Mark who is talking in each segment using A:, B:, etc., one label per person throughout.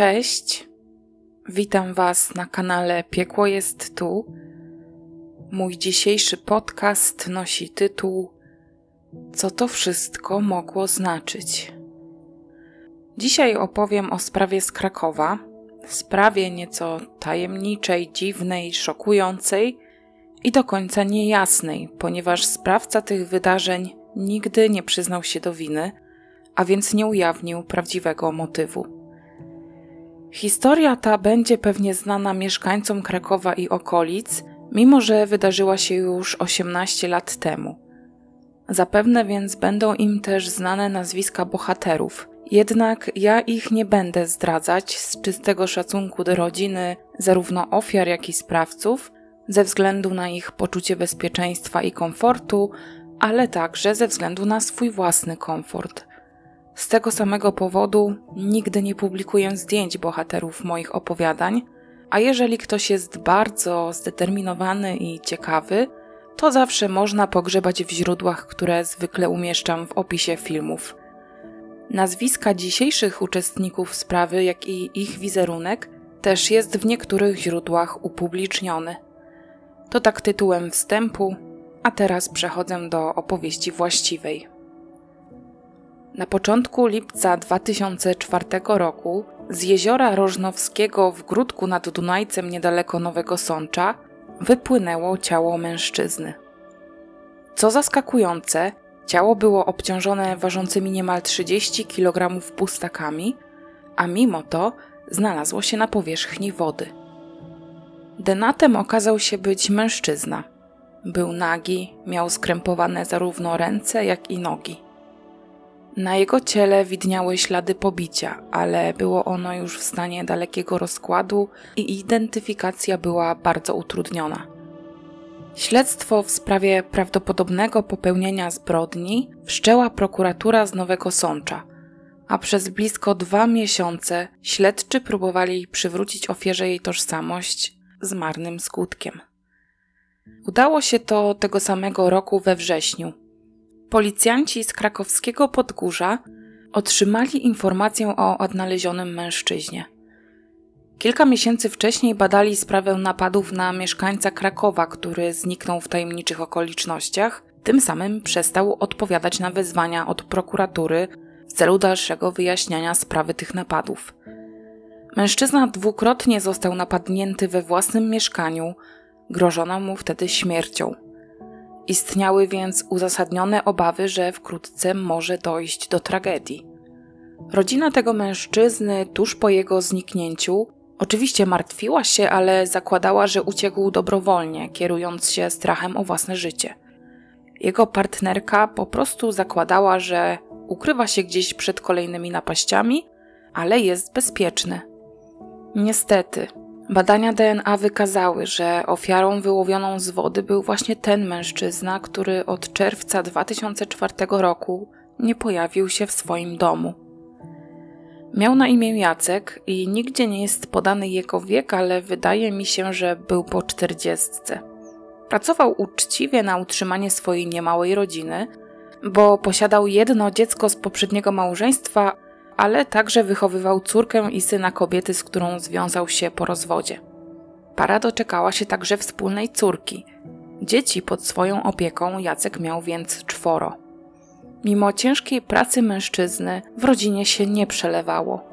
A: Cześć, witam Was na kanale Piekło jest tu. Mój dzisiejszy podcast nosi tytuł Co to wszystko mogło znaczyć? Dzisiaj opowiem o sprawie z Krakowa, sprawie nieco tajemniczej, dziwnej, szokującej i do końca niejasnej, ponieważ sprawca tych wydarzeń nigdy nie przyznał się do winy, a więc nie ujawnił prawdziwego motywu. Historia ta będzie pewnie znana mieszkańcom Krakowa i okolic, mimo że wydarzyła się już 18 lat temu. Zapewne więc będą im też znane nazwiska bohaterów. Jednak ja ich nie będę zdradzać z czystego szacunku do rodziny zarówno ofiar, jak i sprawców, ze względu na ich poczucie bezpieczeństwa i komfortu, ale także ze względu na swój własny komfort. Z tego samego powodu nigdy nie publikuję zdjęć bohaterów moich opowiadań, a jeżeli ktoś jest bardzo zdeterminowany i ciekawy, to zawsze można pogrzebać w źródłach, które zwykle umieszczam w opisie filmów. Nazwiska dzisiejszych uczestników sprawy, jak i ich wizerunek też jest w niektórych źródłach upubliczniony. To tak tytułem wstępu, a teraz przechodzę do opowieści właściwej. Na początku lipca 2004 roku z jeziora Rożnowskiego w Gródku nad Dunajcem niedaleko Nowego Sącza wypłynęło ciało mężczyzny. Co zaskakujące, ciało było obciążone ważącymi niemal 30 kg pustakami, a mimo to znalazło się na powierzchni wody. Denatem okazał się być mężczyzna. Był nagi, miał skrępowane zarówno ręce, jak i nogi. Na jego ciele widniały ślady pobicia, ale było ono już w stanie dalekiego rozkładu i identyfikacja była bardzo utrudniona. Śledztwo w sprawie prawdopodobnego popełnienia zbrodni wszczęła prokuratura z Nowego Sącza, a przez blisko dwa miesiące śledczy próbowali przywrócić ofierze jej tożsamość z marnym skutkiem. Udało się to tego samego roku we wrześniu, Policjanci z krakowskiego Podgórza otrzymali informację o odnalezionym mężczyźnie. Kilka miesięcy wcześniej badali sprawę napadów na mieszkańca Krakowa, który zniknął w tajemniczych okolicznościach, tym samym przestał odpowiadać na wezwania od prokuratury w celu dalszego wyjaśniania sprawy tych napadów. Mężczyzna dwukrotnie został napadnięty we własnym mieszkaniu, grożono mu wtedy śmiercią. Istniały więc uzasadnione obawy, że wkrótce może dojść do tragedii. Rodzina tego mężczyzny tuż po jego zniknięciu oczywiście martwiła się, ale zakładała, że uciekł dobrowolnie, kierując się strachem o własne życie. Jego partnerka po prostu zakładała, że ukrywa się gdzieś przed kolejnymi napaściami, ale jest bezpieczny. Niestety, Badania DNA wykazały, że ofiarą wyłowioną z wody był właśnie ten mężczyzna, który od czerwca 2004 roku nie pojawił się w swoim domu. Miał na imię Jacek i nigdzie nie jest podany jego wiek, ale wydaje mi się, że był po czterdziestce. Pracował uczciwie na utrzymanie swojej niemałej rodziny, bo posiadał jedno dziecko z poprzedniego małżeństwa, ale także wychowywał córkę i syna kobiety, z którą związał się po rozwodzie. Para doczekała się także wspólnej córki. Dzieci pod swoją opieką Jacek miał więc czworo. Mimo ciężkiej pracy mężczyzny w rodzinie się nie przelewało.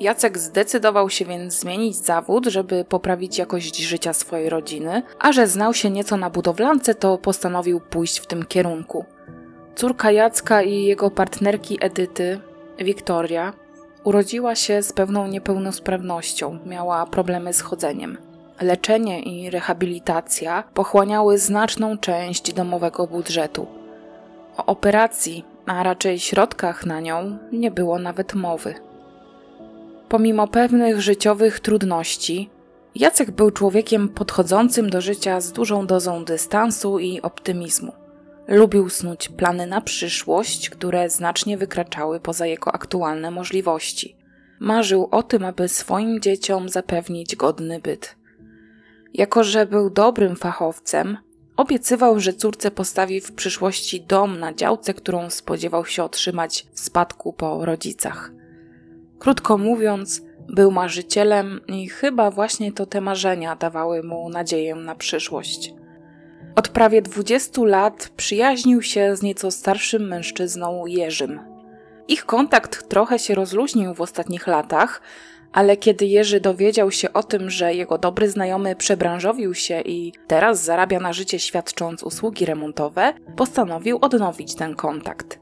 A: Jacek zdecydował się więc zmienić zawód, żeby poprawić jakość życia swojej rodziny, a że znał się nieco na budowlance, to postanowił pójść w tym kierunku. Córka Jacka i jego partnerki Edyty Wiktoria urodziła się z pewną niepełnosprawnością, miała problemy z chodzeniem. Leczenie i rehabilitacja pochłaniały znaczną część domowego budżetu. O operacji, a raczej środkach na nią, nie było nawet mowy. Pomimo pewnych życiowych trudności, Jacek był człowiekiem podchodzącym do życia z dużą dozą dystansu i optymizmu. Lubił snuć plany na przyszłość, które znacznie wykraczały poza jego aktualne możliwości. Marzył o tym, aby swoim dzieciom zapewnić godny byt. Jako, że był dobrym fachowcem, obiecywał, że córce postawi w przyszłości dom na działce, którą spodziewał się otrzymać w spadku po rodzicach. Krótko mówiąc, Był marzycielem i chyba właśnie to te marzenia dawały mu nadzieję na przyszłość. Od prawie 20 lat przyjaźnił się z nieco starszym mężczyzną Jerzym. Ich kontakt trochę się rozluźnił w ostatnich latach, ale kiedy Jerzy dowiedział się o tym, że jego dobry znajomy przebranżowił się i teraz zarabia na życie świadcząc usługi remontowe, postanowił odnowić ten kontakt.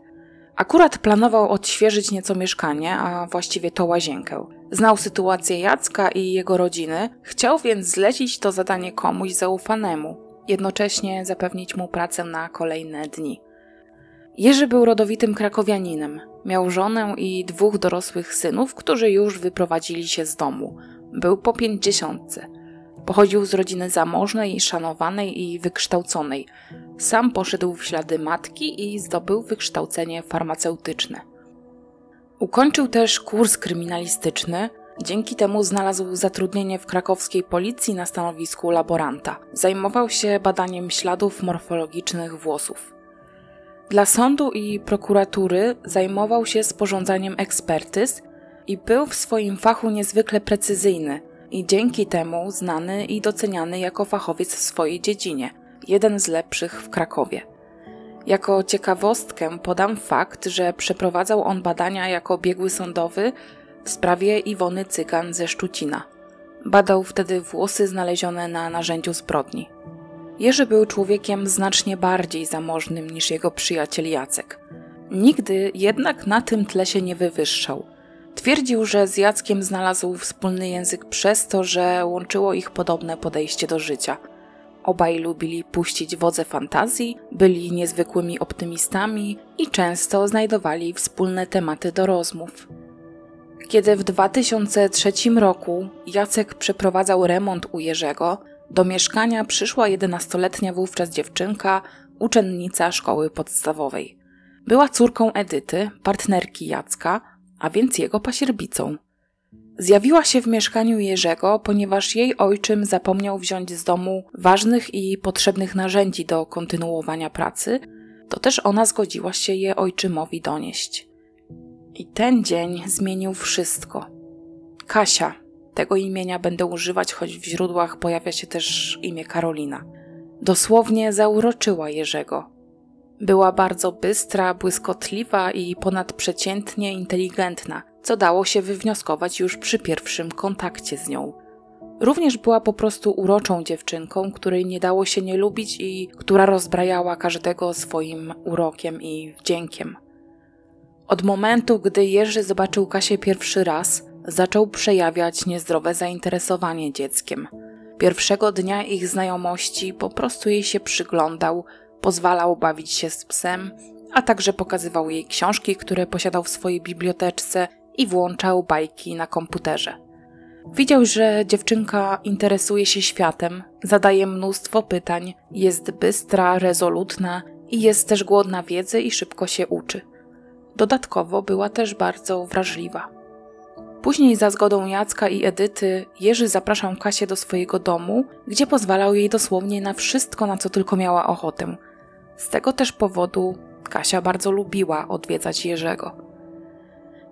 A: Akurat planował odświeżyć nieco mieszkanie, a właściwie to łazienkę. Znał sytuację Jacka i jego rodziny, chciał więc zlecić to zadanie komuś zaufanemu, jednocześnie zapewnić mu pracę na kolejne dni. Jerzy był rodowitym krakowianinem. Miał żonę i dwóch dorosłych synów, którzy już wyprowadzili się z domu. Był po pięćdziesiątce. Pochodził z rodziny zamożnej, szanowanej i wykształconej. Sam poszedł w ślady matki i zdobył wykształcenie farmaceutyczne. Ukończył też kurs kryminalistyczny. Dzięki temu znalazł zatrudnienie w krakowskiej policji na stanowisku laboranta. Zajmował się badaniem śladów morfologicznych włosów. Dla sądu i prokuratury zajmował się sporządzaniem ekspertyz i był w swoim fachu niezwykle precyzyjny i dzięki temu znany i doceniany jako fachowiec w swojej dziedzinie, jeden z lepszych w Krakowie. Jako ciekawostkę podam fakt, że przeprowadzał on badania jako biegły sądowy w sprawie Iwony Cygan ze Szczucina. Badał wtedy włosy znalezione na narzędziu zbrodni. Jerzy był człowiekiem znacznie bardziej zamożnym niż jego przyjaciel Jacek. Nigdy jednak na tym tle się nie wywyższał. Twierdził, że z Jackiem znalazł wspólny język przez to, że łączyło ich podobne podejście do życia. Obaj lubili puścić wodze fantazji, byli niezwykłymi optymistami i często znajdowali wspólne tematy do rozmów. Kiedy w 2003 roku Jacek przeprowadzał remont u Jerzego, do mieszkania przyszła jedenastoletnia wówczas dziewczynka, uczennica szkoły podstawowej. Była córką Edyty, partnerki Jacka, a więc jego pasierbicą. Zjawiła się w mieszkaniu Jerzego, ponieważ jej ojczym zapomniał wziąć z domu ważnych i potrzebnych narzędzi do kontynuowania pracy, to też ona zgodziła się je ojczymowi donieść. I ten dzień zmienił wszystko. Kasia, tego imienia będę używać, choć w źródłach pojawia się też imię Karolina. Dosłownie zauroczyła Jerzego. Była bardzo bystra, błyskotliwa i ponadprzeciętnie inteligentna, co dało się wywnioskować już przy pierwszym kontakcie z nią. Również była po prostu uroczą dziewczynką, której nie dało się nie lubić i która rozbrajała każdego swoim urokiem i wdziękiem. Od momentu, gdy Jerzy zobaczył Kasię pierwszy raz, zaczął przejawiać niezdrowe zainteresowanie dzieckiem. Pierwszego dnia ich znajomości po prostu jej się przyglądał, pozwalał bawić się z psem, a także pokazywał jej książki, które posiadał w swojej biblioteczce i włączał bajki na komputerze. Widział, że dziewczynka interesuje się światem, zadaje mnóstwo pytań, jest bystra, rezolutna i jest też głodna wiedzy i szybko się uczy. Dodatkowo była też bardzo wrażliwa. Później za zgodą Jacka i Edyty Jerzy zapraszał Kasię do swojego domu, gdzie pozwalał jej dosłownie na wszystko, na co tylko miała ochotę. Z tego też powodu Kasia bardzo lubiła odwiedzać Jerzego.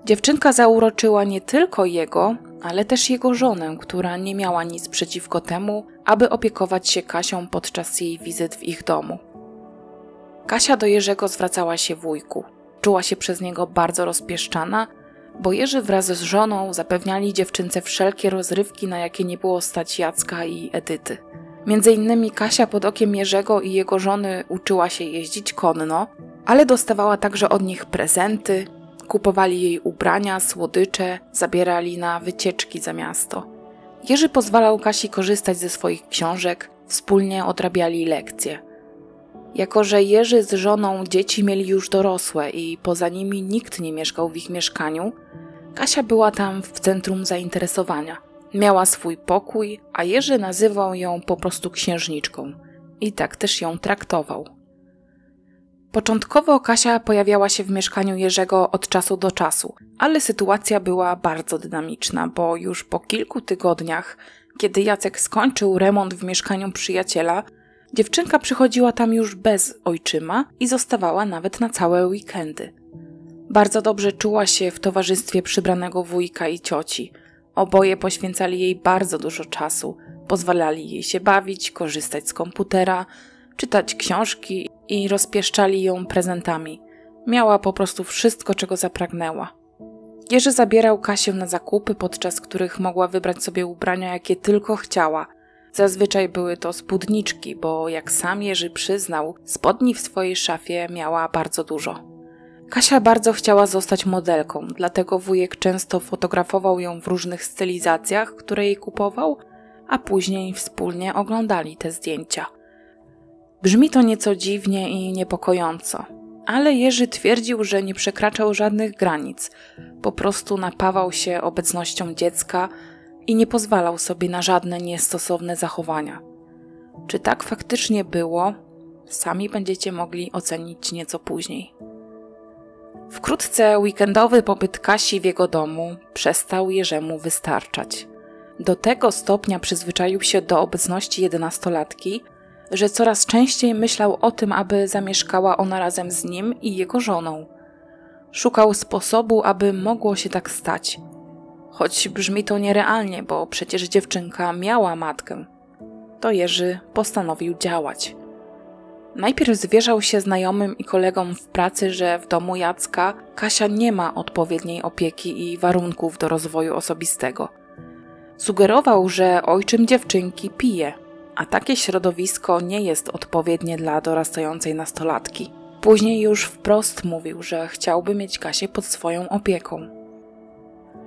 A: Dziewczynka zauroczyła nie tylko jego, ale też jego żonę, która nie miała nic przeciwko temu, aby opiekować się Kasią podczas jej wizyt w ich domu. Kasia do Jerzego zwracała się wujku. Czuła się przez niego bardzo rozpieszczana, bo Jerzy wraz z żoną zapewniali dziewczynce wszelkie rozrywki, na jakie nie było stać Jacka i Edyty. Między innymi Kasia pod okiem Jerzego i jego żony uczyła się jeździć konno, ale dostawała także od nich prezenty, kupowali jej ubrania, słodycze, zabierali na wycieczki za miasto. Jerzy pozwalał Kasi korzystać ze swoich książek, wspólnie odrabiali lekcje. Jako, że Jerzy z żoną dzieci mieli już dorosłe i poza nimi nikt nie mieszkał w ich mieszkaniu, Kasia była tam w centrum zainteresowania. Miała swój pokój, a Jerzy nazywał ją po prostu księżniczką. I tak też ją traktował. Początkowo Kasia pojawiała się w mieszkaniu Jerzego od czasu do czasu, ale sytuacja była bardzo dynamiczna, bo już po kilku tygodniach, kiedy Jacek skończył remont w mieszkaniu przyjaciela, dziewczynka przychodziła tam już bez ojczyma i zostawała nawet na całe weekendy. Bardzo dobrze czuła się w towarzystwie przybranego wujka i cioci. Oboje poświęcali jej bardzo dużo czasu, pozwalali jej się bawić, korzystać z komputera, czytać książki i rozpieszczali ją prezentami. Miała po prostu wszystko, czego zapragnęła. Jerzy zabierał Kasię na zakupy, podczas których mogła wybrać sobie ubrania, jakie tylko chciała. Zazwyczaj były to spódniczki, bo jak sam Jerzy przyznał, spodni w swojej szafie miała bardzo dużo. Kasia bardzo chciała zostać modelką, dlatego wujek często fotografował ją w różnych stylizacjach, które jej kupował, a później wspólnie oglądali te zdjęcia. Brzmi to nieco dziwnie i niepokojąco, ale Jerzy twierdził, że nie przekraczał żadnych granic, po prostu napawał się obecnością dziecka i nie pozwalał sobie na żadne niestosowne zachowania. Czy tak faktycznie było, sami będziecie mogli ocenić nieco później. Wkrótce weekendowy pobyt Kasi w jego domu przestał Jerzemu wystarczać. Do tego stopnia przyzwyczaił się do obecności jedenastolatki, że coraz częściej myślał o tym, aby zamieszkała ona razem z nim i jego żoną. Szukał sposobu, aby mogło się tak stać. Choć brzmi to nierealnie, bo przecież dziewczynka miała matkę. To Jerzy postanowił działać. Najpierw zwierzał się znajomym i kolegom w pracy, że w domu Jacka Kasia nie ma odpowiedniej opieki i warunków do rozwoju osobistego. Sugerował, że ojczym dziewczynki pije, a takie środowisko nie jest odpowiednie dla dorastającej nastolatki. Później już wprost mówił, że chciałby mieć Kasię pod swoją opieką.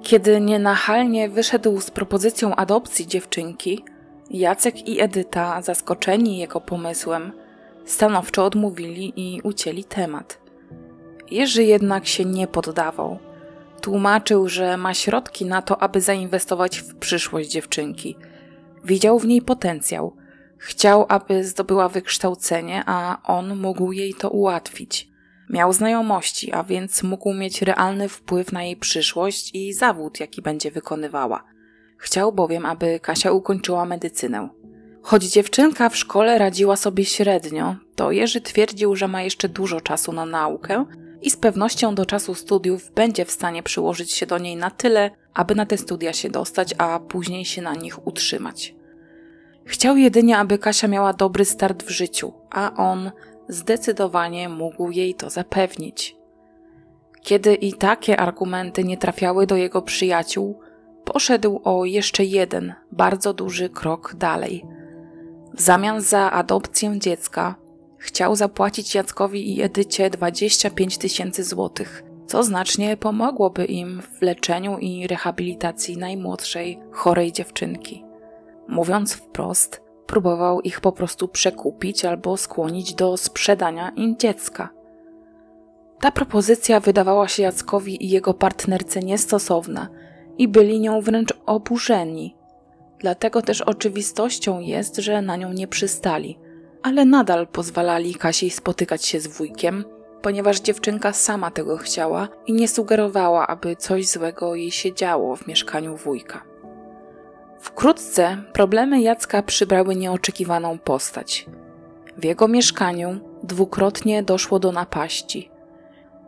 A: Kiedy nienachalnie wyszedł z propozycją adopcji dziewczynki, Jacek i Edyta, zaskoczeni jego pomysłem, stanowczo odmówili i ucięli temat. Jerzy jednak się nie poddawał. Tłumaczył, że ma środki na to, aby zainwestować w przyszłość dziewczynki. Widział w niej potencjał. Chciał, aby zdobyła wykształcenie, a on mógł jej to ułatwić. Miał znajomości, a więc mógł mieć realny wpływ na jej przyszłość i zawód, jaki będzie wykonywała. Chciał bowiem, aby Kasia ukończyła medycynę. Choć dziewczynka w szkole radziła sobie średnio, to Jerzy twierdził, że ma jeszcze dużo czasu na naukę i z pewnością do czasu studiów będzie w stanie przyłożyć się do niej na tyle, aby na te studia się dostać, a później się na nich utrzymać. Chciał jedynie, aby Kasia miała dobry start w życiu, a on zdecydowanie mógł jej to zapewnić. Kiedy i takie argumenty nie trafiały do jego przyjaciół, poszedł o jeszcze jeden bardzo duży krok dalej – w zamian za adopcję dziecka chciał zapłacić Jackowi i Edycie 25 tysięcy złotych, co znacznie pomogłoby im w leczeniu i rehabilitacji najmłodszej, chorej dziewczynki. Mówiąc wprost, próbował ich po prostu przekupić albo skłonić do sprzedania im dziecka. Ta propozycja wydawała się Jackowi i jego partnerce niestosowna i byli nią wręcz oburzeni – Dlatego też oczywistością jest, że na nią nie przystali, ale nadal pozwalali Kasi spotykać się z wujkiem, ponieważ dziewczynka sama tego chciała i nie sugerowała, aby coś złego jej się działo w mieszkaniu wujka. Wkrótce problemy Jacka przybrały nieoczekiwaną postać. W jego mieszkaniu dwukrotnie doszło do napaści.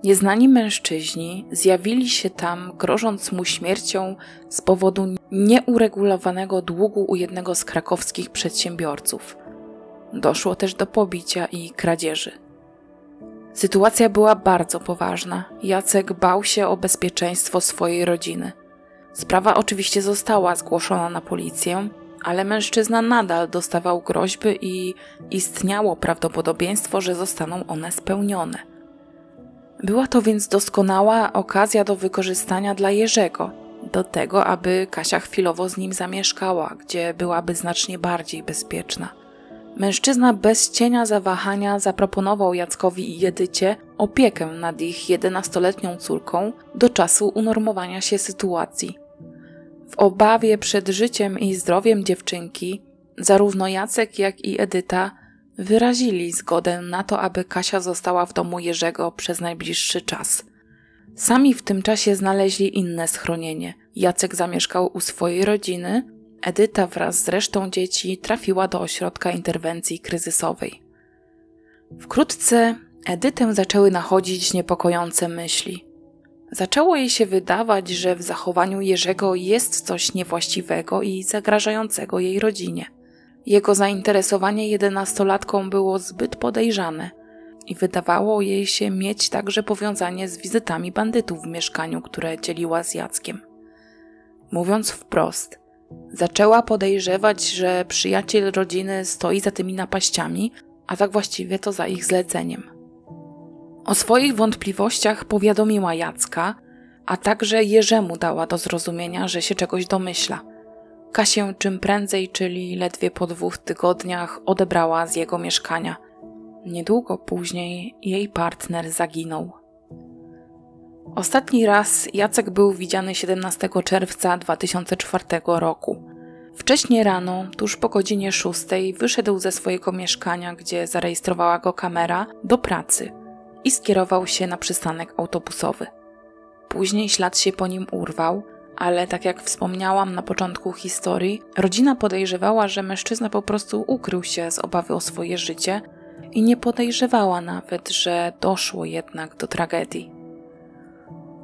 A: Nieznani mężczyźni zjawili się tam, grożąc mu śmiercią z powodu nieuregulowanego długu u jednego z krakowskich przedsiębiorców. Doszło też do pobicia i kradzieży. Sytuacja była bardzo poważna. Jacek bał się o bezpieczeństwo swojej rodziny. Sprawa oczywiście została zgłoszona na policję, ale mężczyzna nadal dostawał groźby i istniało prawdopodobieństwo, że zostaną one spełnione. Była to więc doskonała okazja do wykorzystania dla Jerzego, do tego, aby Kasia chwilowo z nim zamieszkała, gdzie byłaby znacznie bardziej bezpieczna. Mężczyzna bez cienia zawahania zaproponował Jackowi i Jedycie opiekę nad ich jedenastoletnią córką do czasu unormowania się sytuacji. W obawie przed życiem i zdrowiem dziewczynki, zarówno Jacek, jak i Edyta wyrazili zgodę na to, aby Kasia została w domu Jerzego przez najbliższy czas. Sami w tym czasie znaleźli inne schronienie. Jacek zamieszkał u swojej rodziny, Edyta wraz z resztą dzieci trafiła do ośrodka interwencji kryzysowej. Wkrótce Edytę zaczęły nachodzić niepokojące myśli. Zaczęło jej się wydawać, że w zachowaniu Jerzego jest coś niewłaściwego i zagrażającego jej rodzinie. Jego zainteresowanie jedenastolatką było zbyt podejrzane i wydawało jej się mieć także powiązanie z wizytami bandytów w mieszkaniu, które dzieliła z Jackiem. Mówiąc wprost, zaczęła podejrzewać, że przyjaciel rodziny stoi za tymi napaściami, a tak właściwie to za ich zleceniem. O swoich wątpliwościach powiadomiła Jacka, a także Jerzemu dała do zrozumienia, że się czegoś domyśla. Kasię czym prędzej, czyli ledwie po dwóch tygodniach, odebrała z jego mieszkania. Niedługo później jej partner zaginął. Ostatni raz Jacek był widziany 17 czerwca 2004 roku. Wcześniej rano, tuż po godzinie 6, wyszedł ze swojego mieszkania, gdzie zarejestrowała go kamera, do pracy – i skierował się na przystanek autobusowy. Później ślad się po nim urwał, ale tak jak wspomniałam na początku historii, rodzina podejrzewała, że mężczyzna po prostu ukrył się z obawy o swoje życie i nie podejrzewała nawet, że doszło jednak do tragedii.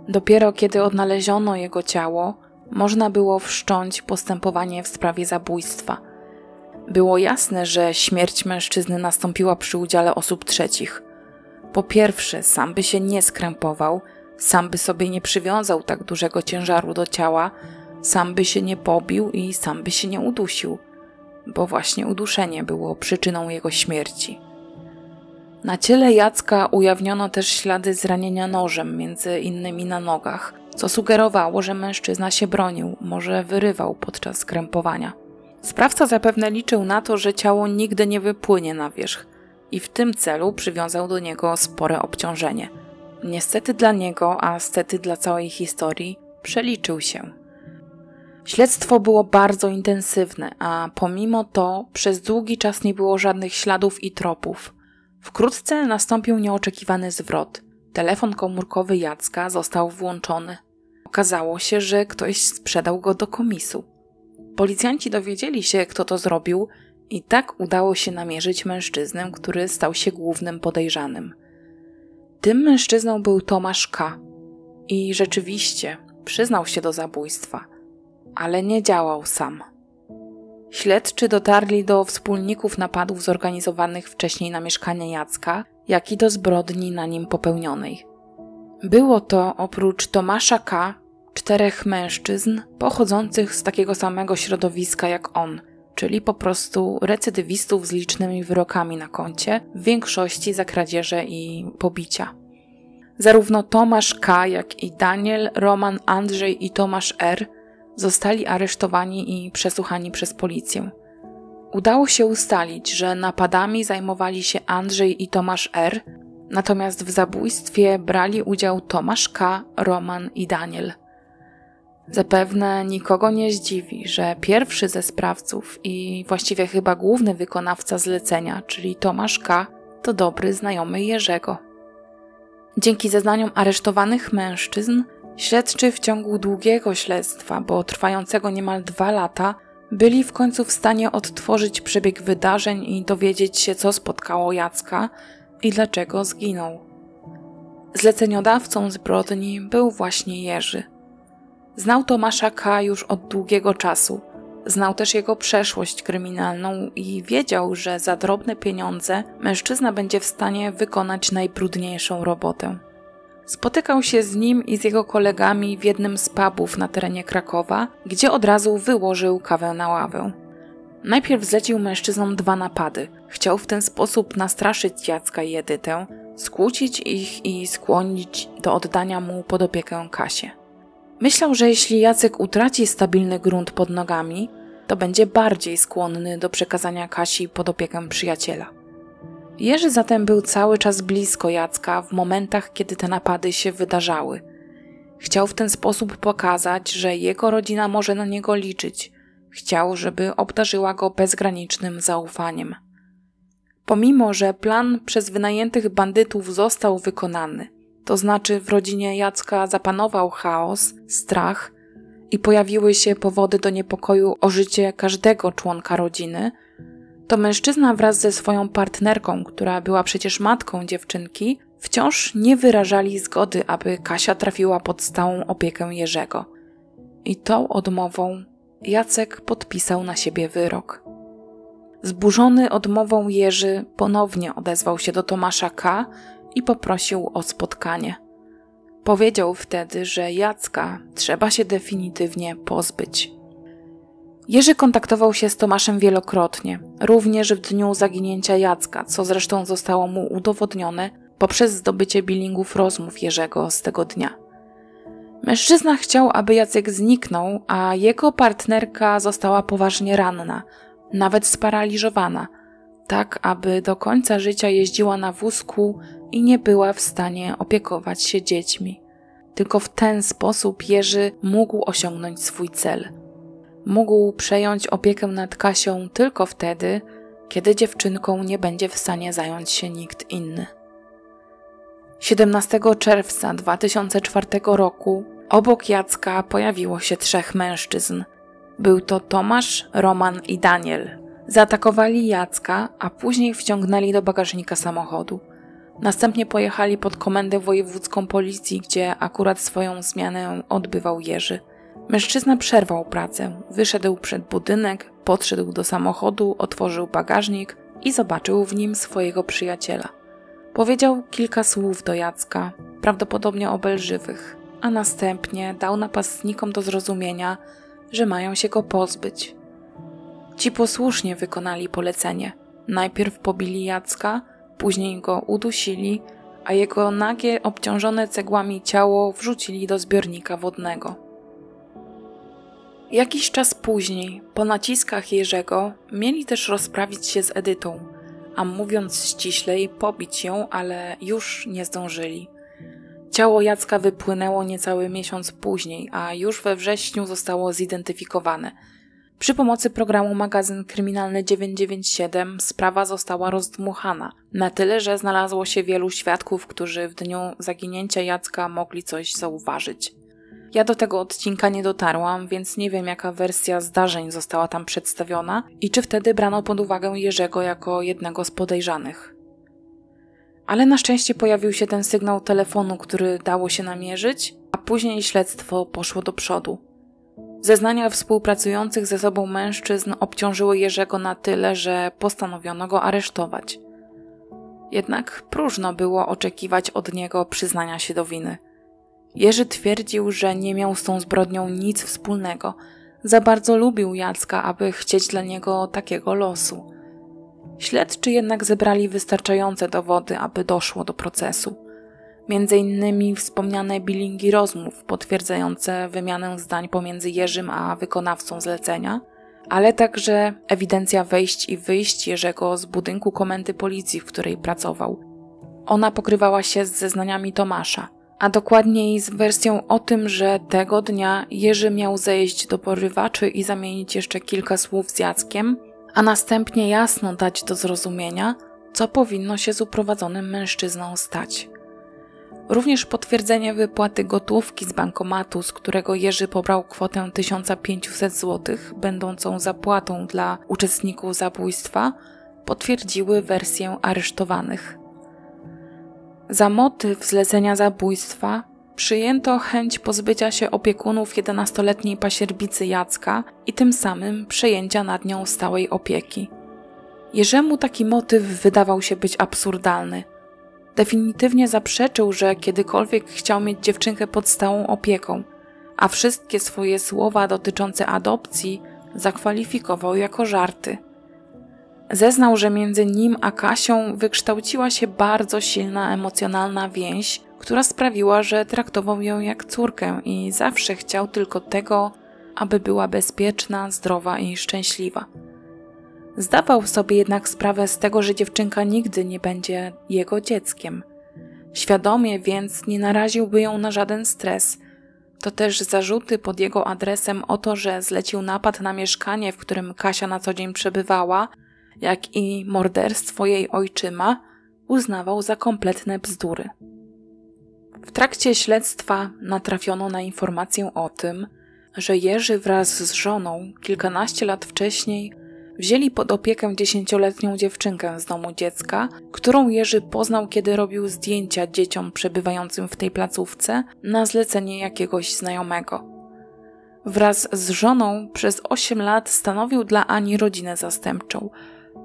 A: Dopiero kiedy odnaleziono jego ciało, można było wszcząć postępowanie w sprawie zabójstwa. Było jasne, że śmierć mężczyzny nastąpiła przy udziale osób trzecich – po pierwsze, sam by się nie skrępował, sam by sobie nie przywiązał tak dużego ciężaru do ciała, sam by się nie pobił i sam by się nie udusił, bo właśnie uduszenie było przyczyną jego śmierci. Na ciele Jacka ujawniono też ślady zranienia nożem, między innymi na nogach, co sugerowało, że mężczyzna się bronił, może wyrywał podczas skrępowania. Sprawca zapewne liczył na to, że ciało nigdy nie wypłynie na wierzch, i w tym celu przywiązał do niego spore obciążenie. Niestety dla niego, a stety dla całej historii, przeliczył się. Śledztwo było bardzo intensywne, a pomimo to przez długi czas nie było żadnych śladów i tropów. Wkrótce nastąpił nieoczekiwany zwrot. Telefon komórkowy Jacka został włączony. Okazało się, że ktoś sprzedał go do komisu. Policjanci dowiedzieli się, kto to zrobił i tak udało się namierzyć mężczyznę, który stał się głównym podejrzanym. Tym mężczyzną był Tomasz K. I rzeczywiście przyznał się do zabójstwa, ale nie działał sam. Śledczy dotarli do wspólników napadów zorganizowanych wcześniej na mieszkanie Jacka, jak i do zbrodni na nim popełnionej. Było to oprócz Tomasza K. czterech mężczyzn pochodzących z takiego samego środowiska jak on – czyli po prostu recydywistów z licznymi wyrokami na koncie, w większości za kradzieże i pobicia. Zarówno Tomasz K., jak i Daniel, Roman, Andrzej i Tomasz R. zostali aresztowani i przesłuchani przez policję. Udało się ustalić, że napadami zajmowali się Andrzej i Tomasz R., natomiast w zabójstwie brali udział Tomasz K., Roman i Daniel. Zapewne nikogo nie zdziwi, że pierwszy ze sprawców i właściwie chyba główny wykonawca zlecenia, czyli Tomasz K., to dobry znajomy Jerzego. Dzięki zeznaniom aresztowanych mężczyzn, śledczy w ciągu długiego śledztwa, bo trwającego niemal dwa lata, byli w końcu w stanie odtworzyć przebieg wydarzeń i dowiedzieć się, co spotkało Jacka i dlaczego zginął. Zleceniodawcą zbrodni był właśnie Jerzy – Znał Tomasza K. już od długiego czasu. Znał też jego przeszłość kryminalną i wiedział, że za drobne pieniądze mężczyzna będzie w stanie wykonać najbrudniejszą robotę. Spotykał się z nim i z jego kolegami w jednym z pubów na terenie Krakowa, gdzie od razu wyłożył kawę na ławę. Najpierw zlecił mężczyznom dwa napady. Chciał w ten sposób nastraszyć Jacka i Edytę, skłócić ich i skłonić do oddania mu pod opiekę Kasie. Myślał, że jeśli Jacek utraci stabilny grunt pod nogami, to będzie bardziej skłonny do przekazania Kasi pod opiekę przyjaciela. Jerzy zatem był cały czas blisko Jacka w momentach, kiedy te napady się wydarzały. Chciał w ten sposób pokazać, że jego rodzina może na niego liczyć. Chciał, żeby obdarzyła go bezgranicznym zaufaniem. Pomimo, że plan przez wynajętych bandytów został wykonany – to znaczy w rodzinie Jacka zapanował chaos, strach i pojawiły się powody do niepokoju o życie każdego członka rodziny, to mężczyzna wraz ze swoją partnerką, która była przecież matką dziewczynki, wciąż nie wyrażali zgody, aby Kasia trafiła pod stałą opiekę Jerzego. I tą odmową Jacek podpisał na siebie wyrok. Zburzony odmową Jerzy ponownie odezwał się do Tomasza K. i poprosił o spotkanie. Powiedział wtedy, że Jacka trzeba się definitywnie pozbyć. Jerzy kontaktował się z Tomaszem wielokrotnie, również w dniu zaginięcia Jacka, co zresztą zostało mu udowodnione poprzez zdobycie bilingów rozmów Jerzego z tego dnia. Mężczyzna chciał, aby Jacek zniknął, a jego partnerka została poważnie ranna, nawet sparaliżowana, tak aby do końca życia jeździła na wózku i nie była w stanie opiekować się dziećmi. Tylko w ten sposób Jerzy mógł osiągnąć swój cel. Mógł przejąć opiekę nad Kasią tylko wtedy, kiedy dziewczynką nie będzie w stanie zająć się nikt inny. 17 czerwca 2004 roku obok Jacka pojawiło się trzech mężczyzn. Był to Tomasz, Roman i Daniel. Zaatakowali Jacka, a później wciągnęli do bagażnika samochodu. Następnie pojechali pod komendę wojewódzką policji, gdzie akurat swoją zmianę odbywał Jerzy. Mężczyzna przerwał pracę, wyszedł przed budynek, podszedł do samochodu, otworzył bagażnik i zobaczył w nim swojego przyjaciela. Powiedział kilka słów do Jacka, prawdopodobnie obelżywych, a następnie dał napastnikom do zrozumienia, że mają się go pozbyć. Ci posłusznie wykonali polecenie. Najpierw pobili Jacka, później go udusili, a jego nagie, obciążone cegłami ciało wrzucili do zbiornika wodnego. Jakiś czas później, po naciskach Jerzego, mieli też rozprawić się z Edytą, a mówiąc ściślej, pobić ją, ale już nie zdążyli. Ciało Jacka wypłynęło niecały miesiąc później, a już we wrześniu zostało zidentyfikowane. Przy pomocy programu magazyn kryminalny 997 sprawa została rozdmuchana, na tyle, że znalazło się wielu świadków, którzy w dniu zaginięcia Jacka mogli coś zauważyć. Ja do tego odcinka nie dotarłam, więc nie wiem, jaka wersja zdarzeń została tam przedstawiona i czy wtedy brano pod uwagę Jerzego jako jednego z podejrzanych. Ale na szczęście pojawił się ten sygnał telefonu, który dało się namierzyć, a później śledztwo poszło do przodu. Zeznania współpracujących ze sobą mężczyzn obciążyły Jerzego na tyle, że postanowiono go aresztować. Jednak próżno było oczekiwać od niego przyznania się do winy. Jerzy twierdził, że nie miał z tą zbrodnią nic wspólnego. Za bardzo lubił Jacka, aby chcieć dla niego takiego losu. Śledczy jednak zebrali wystarczające dowody, aby doszło do procesu. Między innymi wspomniane bilingi rozmów potwierdzające wymianę zdań pomiędzy Jerzym a wykonawcą zlecenia, ale także ewidencja wejść i wyjść Jerzego z budynku komendy policji, w której pracował. Ona pokrywała się z zeznaniami Tomasza, a dokładniej z wersją o tym, że tego dnia Jerzy miał zejść do porywaczy i zamienić jeszcze kilka słów z Jackiem, a następnie jasno dać do zrozumienia, co powinno się z uprowadzonym mężczyzną stać. Również potwierdzenie wypłaty gotówki z bankomatu, z którego Jerzy pobrał kwotę 1500 zł, będącą zapłatą dla uczestników zabójstwa, potwierdziły wersję aresztowanych. Za motyw zlecenia zabójstwa przyjęto chęć pozbycia się opiekunów 11-letniej pasierbicy Jacka i tym samym przejęcia nad nią stałej opieki. Jerzemu taki motyw wydawał się być absurdalny. Definitywnie zaprzeczył, że kiedykolwiek chciał mieć dziewczynkę pod stałą opieką, a wszystkie swoje słowa dotyczące adopcji zakwalifikował jako żarty. Zeznał, że między nim a Kasią wykształciła się bardzo silna emocjonalna więź, która sprawiła, że traktował ją jak córkę i zawsze chciał tylko tego, aby była bezpieczna, zdrowa i szczęśliwa. Zdawał sobie jednak sprawę z tego, że dziewczynka nigdy nie będzie jego dzieckiem. Świadomie więc nie naraziłby ją na żaden stres. To też zarzuty pod jego adresem o to, że zlecił napad na mieszkanie, w którym Kasia na co dzień przebywała, jak i morderstwo jej ojczyma, uznawał za kompletne bzdury. W trakcie śledztwa natrafiono na informację o tym, że Jerzy wraz z żoną kilkanaście lat wcześniej wzięli pod opiekę dziesięcioletnią dziewczynkę z domu dziecka, którą Jerzy poznał, kiedy robił zdjęcia dzieciom przebywającym w tej placówce na zlecenie jakiegoś znajomego. Wraz z żoną przez 8 lat stanowił dla Ani rodzinę zastępczą,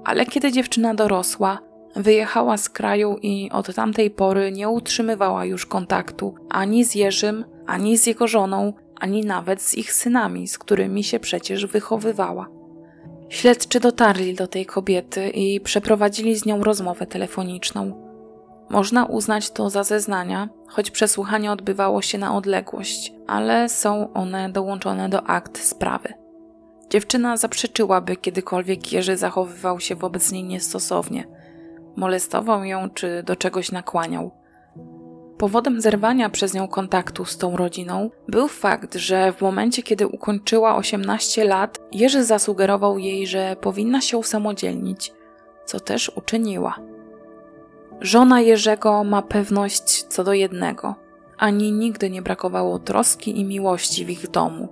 A: ale kiedy dziewczyna dorosła, wyjechała z kraju i od tamtej pory nie utrzymywała już kontaktu ani z Jerzym, ani z jego żoną, ani nawet z ich synami, z którymi się przecież wychowywała. Śledczy dotarli do tej kobiety i przeprowadzili z nią rozmowę telefoniczną. Można uznać to za zeznania, choć przesłuchanie odbywało się na odległość, ale są one dołączone do akt sprawy. Dziewczyna zaprzeczyła, by kiedykolwiek Jerzy zachowywał się wobec niej niestosownie, molestował ją czy do czegoś nakłaniał. Powodem zerwania przez nią kontaktu z tą rodziną był fakt, że w momencie, kiedy ukończyła 18 lat, Jerzy zasugerował jej, że powinna się usamodzielnić, co też uczyniła. Żona Jerzego ma pewność co do jednego: ani nigdy nie brakowało troski i miłości w ich domu.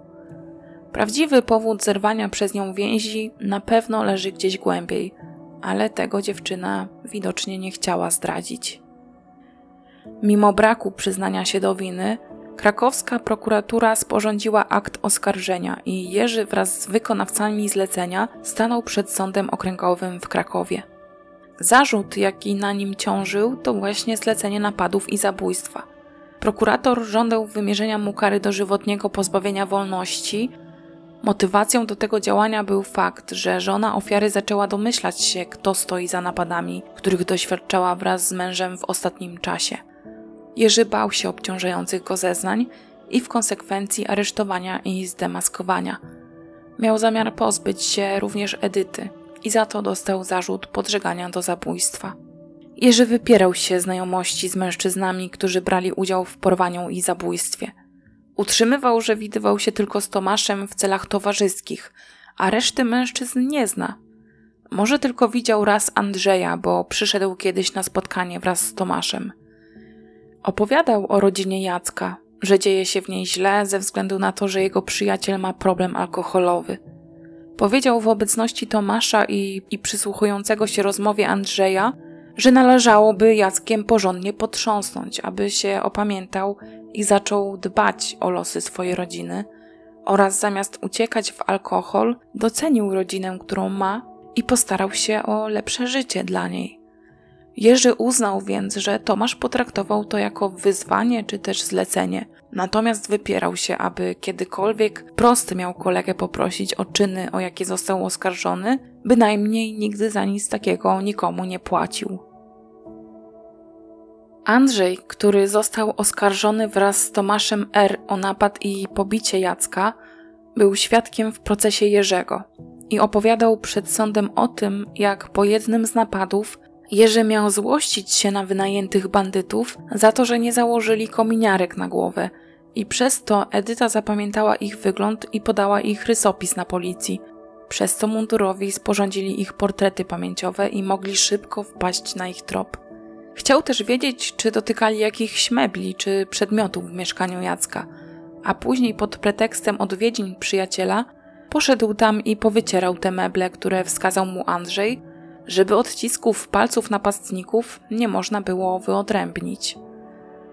A: Prawdziwy powód zerwania przez nią więzi na pewno leży gdzieś głębiej, ale tego dziewczyna widocznie nie chciała zdradzić. Mimo braku przyznania się do winy, krakowska prokuratura sporządziła akt oskarżenia i Jerzy wraz z wykonawcami zlecenia stanął przed sądem okręgowym w Krakowie. Zarzut, jaki na nim ciążył, to właśnie zlecenie napadów i zabójstwa. Prokurator żądał wymierzenia mu kary dożywotniego pozbawienia wolności. Motywacją do tego działania był fakt, że żona ofiary zaczęła domyślać się, kto stoi za napadami, których doświadczała wraz z mężem w ostatnim czasie. Jerzy bał się obciążających go zeznań i w konsekwencji aresztowania i zdemaskowania. Miał zamiar pozbyć się również Edyty i za to dostał zarzut podżegania do zabójstwa. Jerzy wypierał się znajomości z mężczyznami, którzy brali udział w porwaniu i zabójstwie. Utrzymywał, że widywał się tylko z Tomaszem w celach towarzyskich, a reszty mężczyzn nie zna. Może tylko widział raz Andrzeja, bo przyszedł kiedyś na spotkanie wraz z Tomaszem. Opowiadał o rodzinie Jacka, że dzieje się w niej źle ze względu na to, że jego przyjaciel ma problem alkoholowy. Powiedział w obecności Tomasza i, i przysłuchującego się rozmowie Andrzeja, że należałoby Jackiem porządnie potrząsnąć, aby się opamiętał i zaczął dbać o losy swojej rodziny oraz zamiast uciekać w alkohol, docenił rodzinę, którą ma i postarał się o lepsze życie dla niej. Jerzy uznał więc, że Tomasz potraktował to jako wyzwanie czy też zlecenie, natomiast wypierał się, aby kiedykolwiek prosty miał kolegę poprosić o czyny, o jakie został oskarżony, bynajmniej nigdy za nic takiego nikomu nie płacił. Andrzej, który został oskarżony wraz z Tomaszem R. o napad i pobicie Jacka, był świadkiem w procesie Jerzego i opowiadał przed sądem o tym, jak po jednym z napadów Jerzy miał złościć się na wynajętych bandytów za to, że nie założyli kominiarek na głowę i przez to Edyta zapamiętała ich wygląd i podała ich rysopis na policji. Przez to mundurowi sporządzili ich portrety pamięciowe i mogli szybko wpaść na ich trop. Chciał też wiedzieć, czy dotykali jakichś mebli czy przedmiotów w mieszkaniu Jacka, a później pod pretekstem odwiedzin przyjaciela poszedł tam i powycierał te meble, które wskazał mu Andrzej, żeby odcisków palców napastników nie można było wyodrębnić.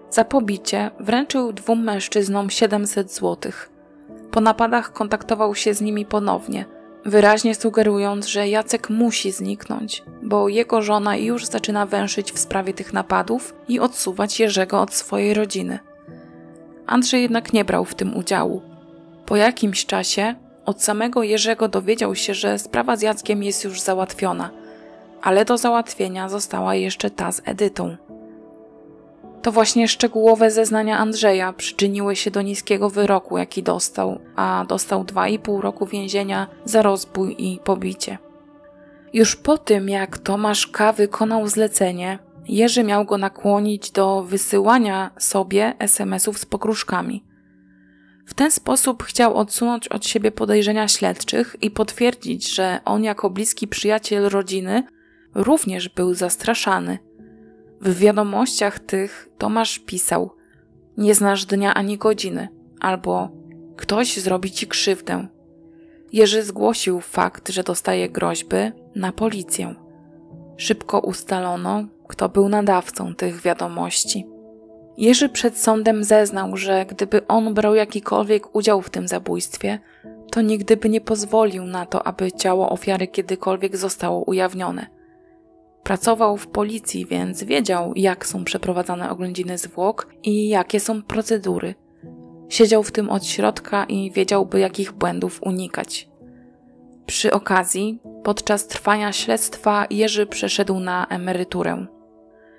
A: Za pobicie wręczył dwóm mężczyznom 700 zł. Po napadach kontaktował się z nimi ponownie, wyraźnie sugerując, że Jacek musi zniknąć, bo jego żona już zaczyna węszyć w sprawie tych napadów i odsuwać Jerzego od swojej rodziny. Andrzej jednak nie brał w tym udziału. Po jakimś czasie od samego Jerzego dowiedział się, że sprawa z Jackiem jest już załatwiona – ale do załatwienia została jeszcze ta z Edytą. To właśnie szczegółowe zeznania Andrzeja przyczyniły się do niskiego wyroku, jaki dostał, a dostał 2,5 roku więzienia za rozbój i pobicie. Już po tym, jak Tomasz K. wykonał zlecenie, Jerzy miał go nakłonić do wysyłania sobie SMS-ów z pokruszkami. W ten sposób chciał odsunąć od siebie podejrzenia śledczych i potwierdzić, że on jako bliski przyjaciel rodziny również był zastraszany. W wiadomościach tych Tomasz pisał: Nie znasz dnia ani godziny, albo ktoś zrobi ci krzywdę. Jerzy zgłosił fakt, że dostaje groźby na policję. Szybko ustalono, kto był nadawcą tych wiadomości. Jerzy przed sądem zeznał, że gdyby on brał jakikolwiek udział w tym zabójstwie, to nigdy by nie pozwolił na to, aby ciało ofiary kiedykolwiek zostało ujawnione. Pracował w policji, więc wiedział, jak są przeprowadzane oględziny zwłok i jakie są procedury. Siedział w tym od środka i wiedziałby, jakich błędów unikać. Przy okazji, podczas trwania śledztwa, Jerzy przeszedł na emeryturę.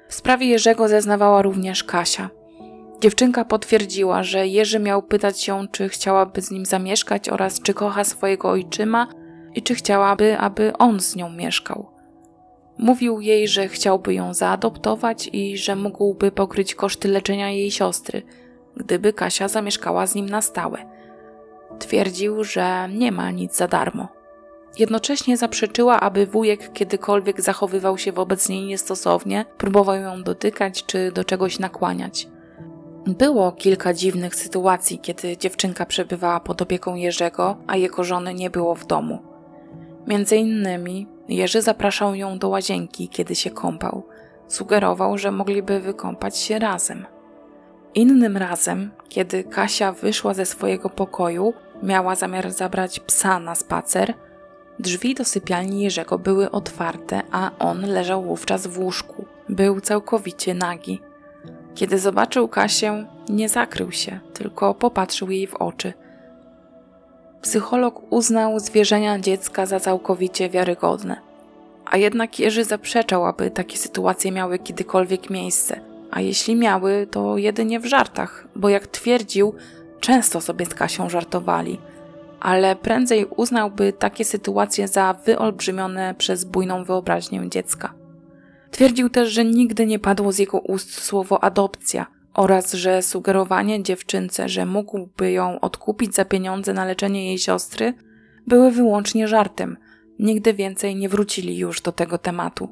A: W sprawie Jerzego zeznawała również Kasia. Dziewczynka potwierdziła, że Jerzy miał pytać ją, czy chciałaby z nim zamieszkać oraz czy kocha swojego ojczyma i czy chciałaby, aby on z nią mieszkał. Mówił jej, że chciałby ją zaadoptować i że mógłby pokryć koszty leczenia jej siostry, gdyby Kasia zamieszkała z nim na stałe. Twierdził, że nie ma nic za darmo. Jednocześnie zaprzeczyła, aby wujek kiedykolwiek zachowywał się wobec niej niestosownie, próbował ją dotykać czy do czegoś nakłaniać. Było kilka dziwnych sytuacji, kiedy dziewczynka przebywała pod opieką Jerzego, a jego żony nie było w domu. Między innymi Jerzy zapraszał ją do łazienki, kiedy się kąpał. Sugerował, że mogliby wykąpać się razem. Innym razem, kiedy Kasia wyszła ze swojego pokoju, miała zamiar zabrać psa na spacer, drzwi do sypialni Jerzego były otwarte, a on leżał wówczas w łóżku. Był całkowicie nagi. Kiedy zobaczył Kasię, nie zakrył się, tylko popatrzył jej w oczy. Psycholog uznał zwierzenia dziecka za całkowicie wiarygodne. A jednak Jerzy zaprzeczał, aby takie sytuacje miały kiedykolwiek miejsce. A jeśli miały, to jedynie w żartach, bo jak twierdził, często sobie z Kasią żartowali. Ale prędzej uznałby takie sytuacje za wyolbrzymione przez bujną wyobraźnię dziecka. Twierdził też, że nigdy nie padło z jego ust słowo adopcja oraz że sugerowanie dziewczynce, że mógłby ją odkupić za pieniądze na leczenie jej siostry, były wyłącznie żartem. Nigdy więcej nie wrócili już do tego tematu.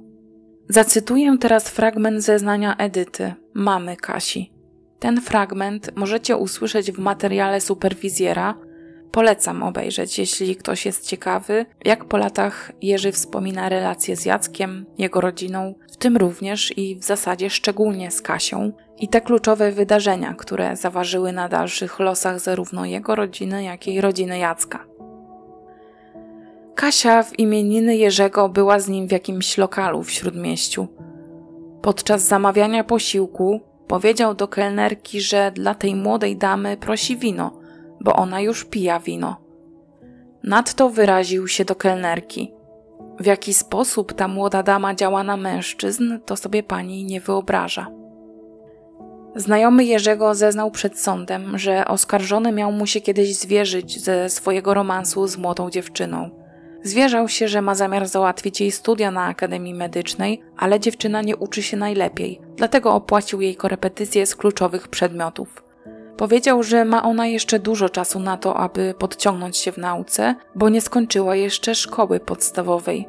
A: Zacytuję teraz fragment zeznania Edyty, mamy Kasi. Ten fragment możecie usłyszeć w materiale superwizjera, Polecam obejrzeć, jeśli ktoś jest ciekawy, jak po latach Jerzy wspomina relacje z Jackiem, jego rodziną, tym również i w zasadzie szczególnie z Kasią, i te kluczowe wydarzenia, które zaważyły na dalszych losach zarówno jego rodziny, jak i rodziny Jacka. Kasia w imieniny Jerzego była z nim w jakimś lokalu w śródmieściu. Podczas zamawiania posiłku powiedział do kelnerki, że dla tej młodej damy prosi wino – bo ona już pija wino. Nadto wyraził się do kelnerki. W jaki sposób ta młoda dama działa na mężczyzn, to sobie pani nie wyobraża. Znajomy Jerzego zeznał przed sądem, że oskarżony miał mu się kiedyś zwierzyć ze swojego romansu z młodą dziewczyną. Zwierzał się, że ma zamiar załatwić jej studia na Akademii Medycznej, ale dziewczyna nie uczy się najlepiej, dlatego opłacił jej korepetycje z kluczowych przedmiotów. Powiedział, że ma ona jeszcze dużo czasu na to, aby podciągnąć się w nauce, bo nie skończyła jeszcze szkoły podstawowej.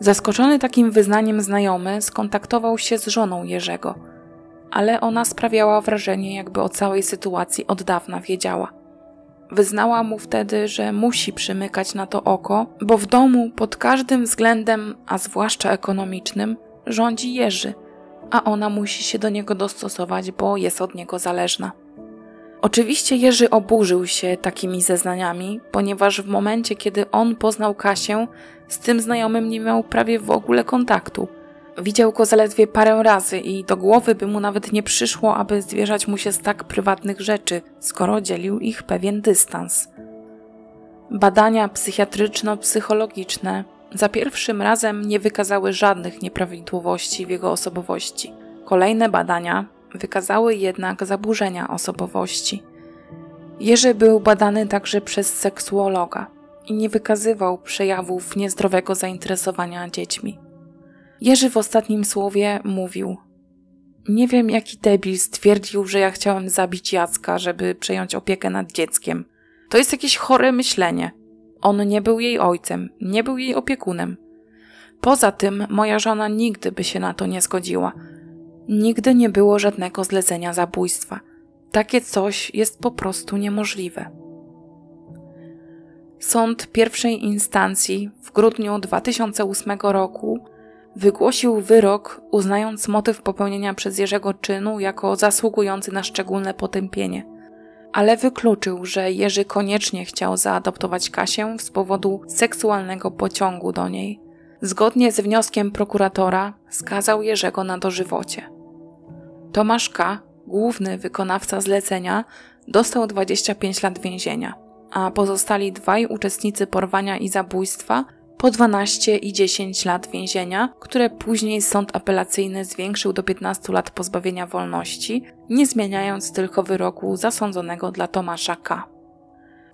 A: Zaskoczony takim wyznaniem znajomy skontaktował się z żoną Jerzego, ale ona sprawiała wrażenie, jakby o całej sytuacji od dawna wiedziała. Wyznała mu wtedy, że musi przymykać na to oko, bo w domu pod każdym względem, a zwłaszcza ekonomicznym, rządzi Jerzy, a ona musi się do niego dostosować, bo jest od niego zależna. Oczywiście Jerzy oburzył się takimi zeznaniami, ponieważ w momencie, kiedy on poznał Kasię, z tym znajomym nie miał prawie w ogóle kontaktu. Widział go zaledwie parę razy i do głowy by mu nawet nie przyszło, aby zwierzać mu się z tak prywatnych rzeczy, skoro dzielił ich pewien dystans. Badania psychiatryczno-psychologiczne za pierwszym razem nie wykazały żadnych nieprawidłowości w jego osobowości. Kolejne badania wykazały jednak zaburzenia osobowości. Jerzy był badany także przez seksuologa i nie wykazywał przejawów niezdrowego zainteresowania dziećmi. Jerzy w ostatnim słowie mówił: Nie wiem, jaki debil stwierdził, że ja chciałem zabić Jacka, żeby przejąć opiekę nad dzieckiem. To jest jakieś chore myślenie. On nie był jej ojcem, nie był jej opiekunem. Poza tym, moja żona nigdy by się na to nie zgodziła Nigdy nie było żadnego zlecenia zabójstwa. Takie coś jest po prostu niemożliwe. Sąd pierwszej instancji w grudniu 2008 roku wygłosił wyrok, uznając motyw popełnienia przez Jerzego czynu jako zasługujący na szczególne potępienie. Ale wykluczył, że Jerzy koniecznie chciał zaadoptować Kasię z powodu seksualnego pociągu do niej. Zgodnie z wnioskiem prokuratora skazał Jerzego na dożywocie. Tomasz K., główny wykonawca zlecenia, dostał 25 lat więzienia, a pozostali dwaj uczestnicy porwania i zabójstwa po 12 i 10 lat więzienia, które później sąd apelacyjny zwiększył do 15 lat pozbawienia wolności, nie zmieniając tylko wyroku zasądzonego dla Tomasza K.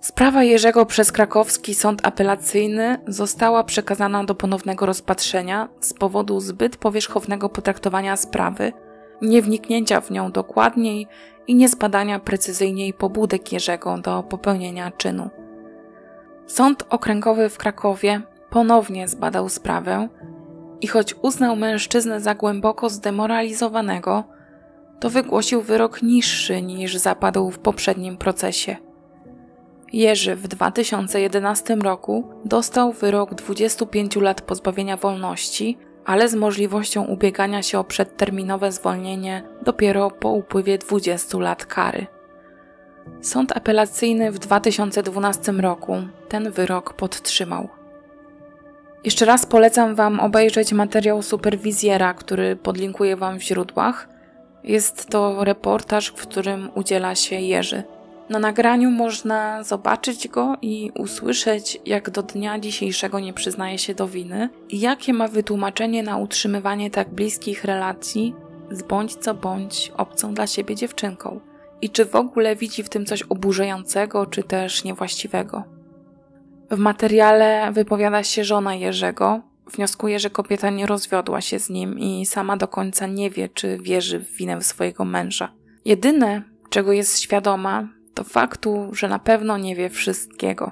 A: Sprawa Jerzego przez krakowski sąd apelacyjny została przekazana do ponownego rozpatrzenia z powodu zbyt powierzchownego potraktowania sprawy, niewniknięcia w nią dokładniej i niezbadania precyzyjniej pobudek Jerzego do popełnienia czynu. Sąd Okręgowy w Krakowie ponownie zbadał sprawę i choć uznał mężczyznę za głęboko zdemoralizowanego, to wygłosił wyrok niższy niż zapadł w poprzednim procesie. Jerzy w 2011 roku dostał wyrok 25 lat pozbawienia wolności, ale z możliwością ubiegania się o przedterminowe zwolnienie dopiero po upływie 20 lat kary. Sąd apelacyjny w 2012 roku ten wyrok podtrzymał. Jeszcze raz polecam Wam obejrzeć materiał superwizjera, który podlinkuję Wam w źródłach. Jest to reportaż, w którym udziela się Jerzy. Na nagraniu można zobaczyć go i usłyszeć, jak do dnia dzisiejszego nie przyznaje się do winy i jakie ma wytłumaczenie na utrzymywanie tak bliskich relacji z bądź co bądź obcą dla siebie dziewczynką. I czy w ogóle widzi w tym coś oburzającego, czy też niewłaściwego. W materiale wypowiada się żona Jerzego. Wnioskuje, że kobieta nie rozwiodła się z nim i sama do końca nie wie, czy wierzy w winę swojego męża. Jedyne, czego jest świadoma, to faktu, że na pewno nie wie wszystkiego.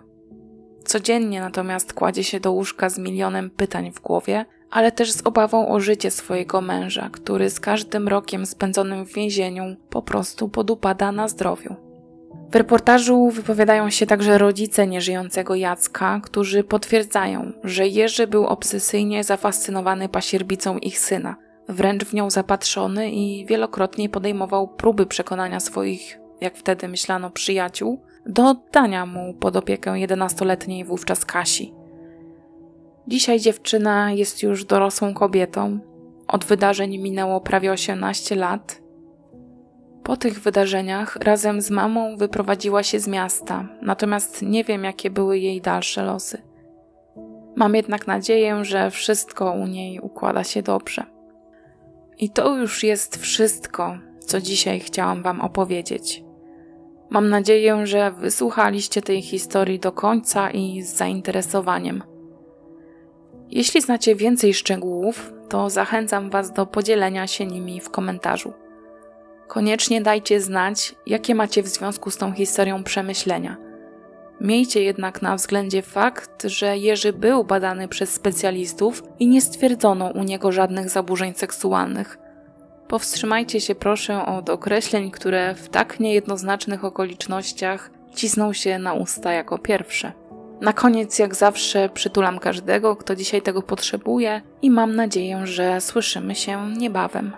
A: Codziennie natomiast kładzie się do łóżka z milionem pytań w głowie, ale też z obawą o życie swojego męża, który z każdym rokiem spędzonym w więzieniu po prostu podupada na zdrowiu. W reportażu wypowiadają się także rodzice nieżyjącego Jacka, którzy potwierdzają, że Jerzy był obsesyjnie zafascynowany pasierbicą ich syna, wręcz w nią zapatrzony i wielokrotnie podejmował próby przekonania swoich, jak wtedy myślano, przyjaciół do oddania mu pod opiekę 11-letniej wówczas Kasi. Dzisiaj dziewczyna jest już dorosłą kobietą. Od wydarzeń minęło prawie 18 lat po tych wydarzeniach razem z mamą wyprowadziła się z miasta, natomiast nie wiem, jakie były jej dalsze losy. Mam jednak nadzieję, że wszystko u niej układa się dobrze. I to już jest wszystko, co dzisiaj chciałam Wam opowiedzieć. Mam nadzieję, że wysłuchaliście tej historii do końca i z zainteresowaniem. Jeśli znacie więcej szczegółów, to zachęcam Was do podzielenia się nimi w komentarzu. Koniecznie dajcie znać, jakie macie w związku z tą historią przemyślenia. Miejcie jednak na względzie fakt, że Jerzy był badany przez specjalistów i nie stwierdzono u niego żadnych zaburzeń seksualnych. Powstrzymajcie się proszę od określeń, które w tak niejednoznacznych okolicznościach cisną się na usta jako pierwsze. Na koniec, jak zawsze, przytulam każdego, kto dzisiaj tego potrzebuje i mam nadzieję, że słyszymy się niebawem.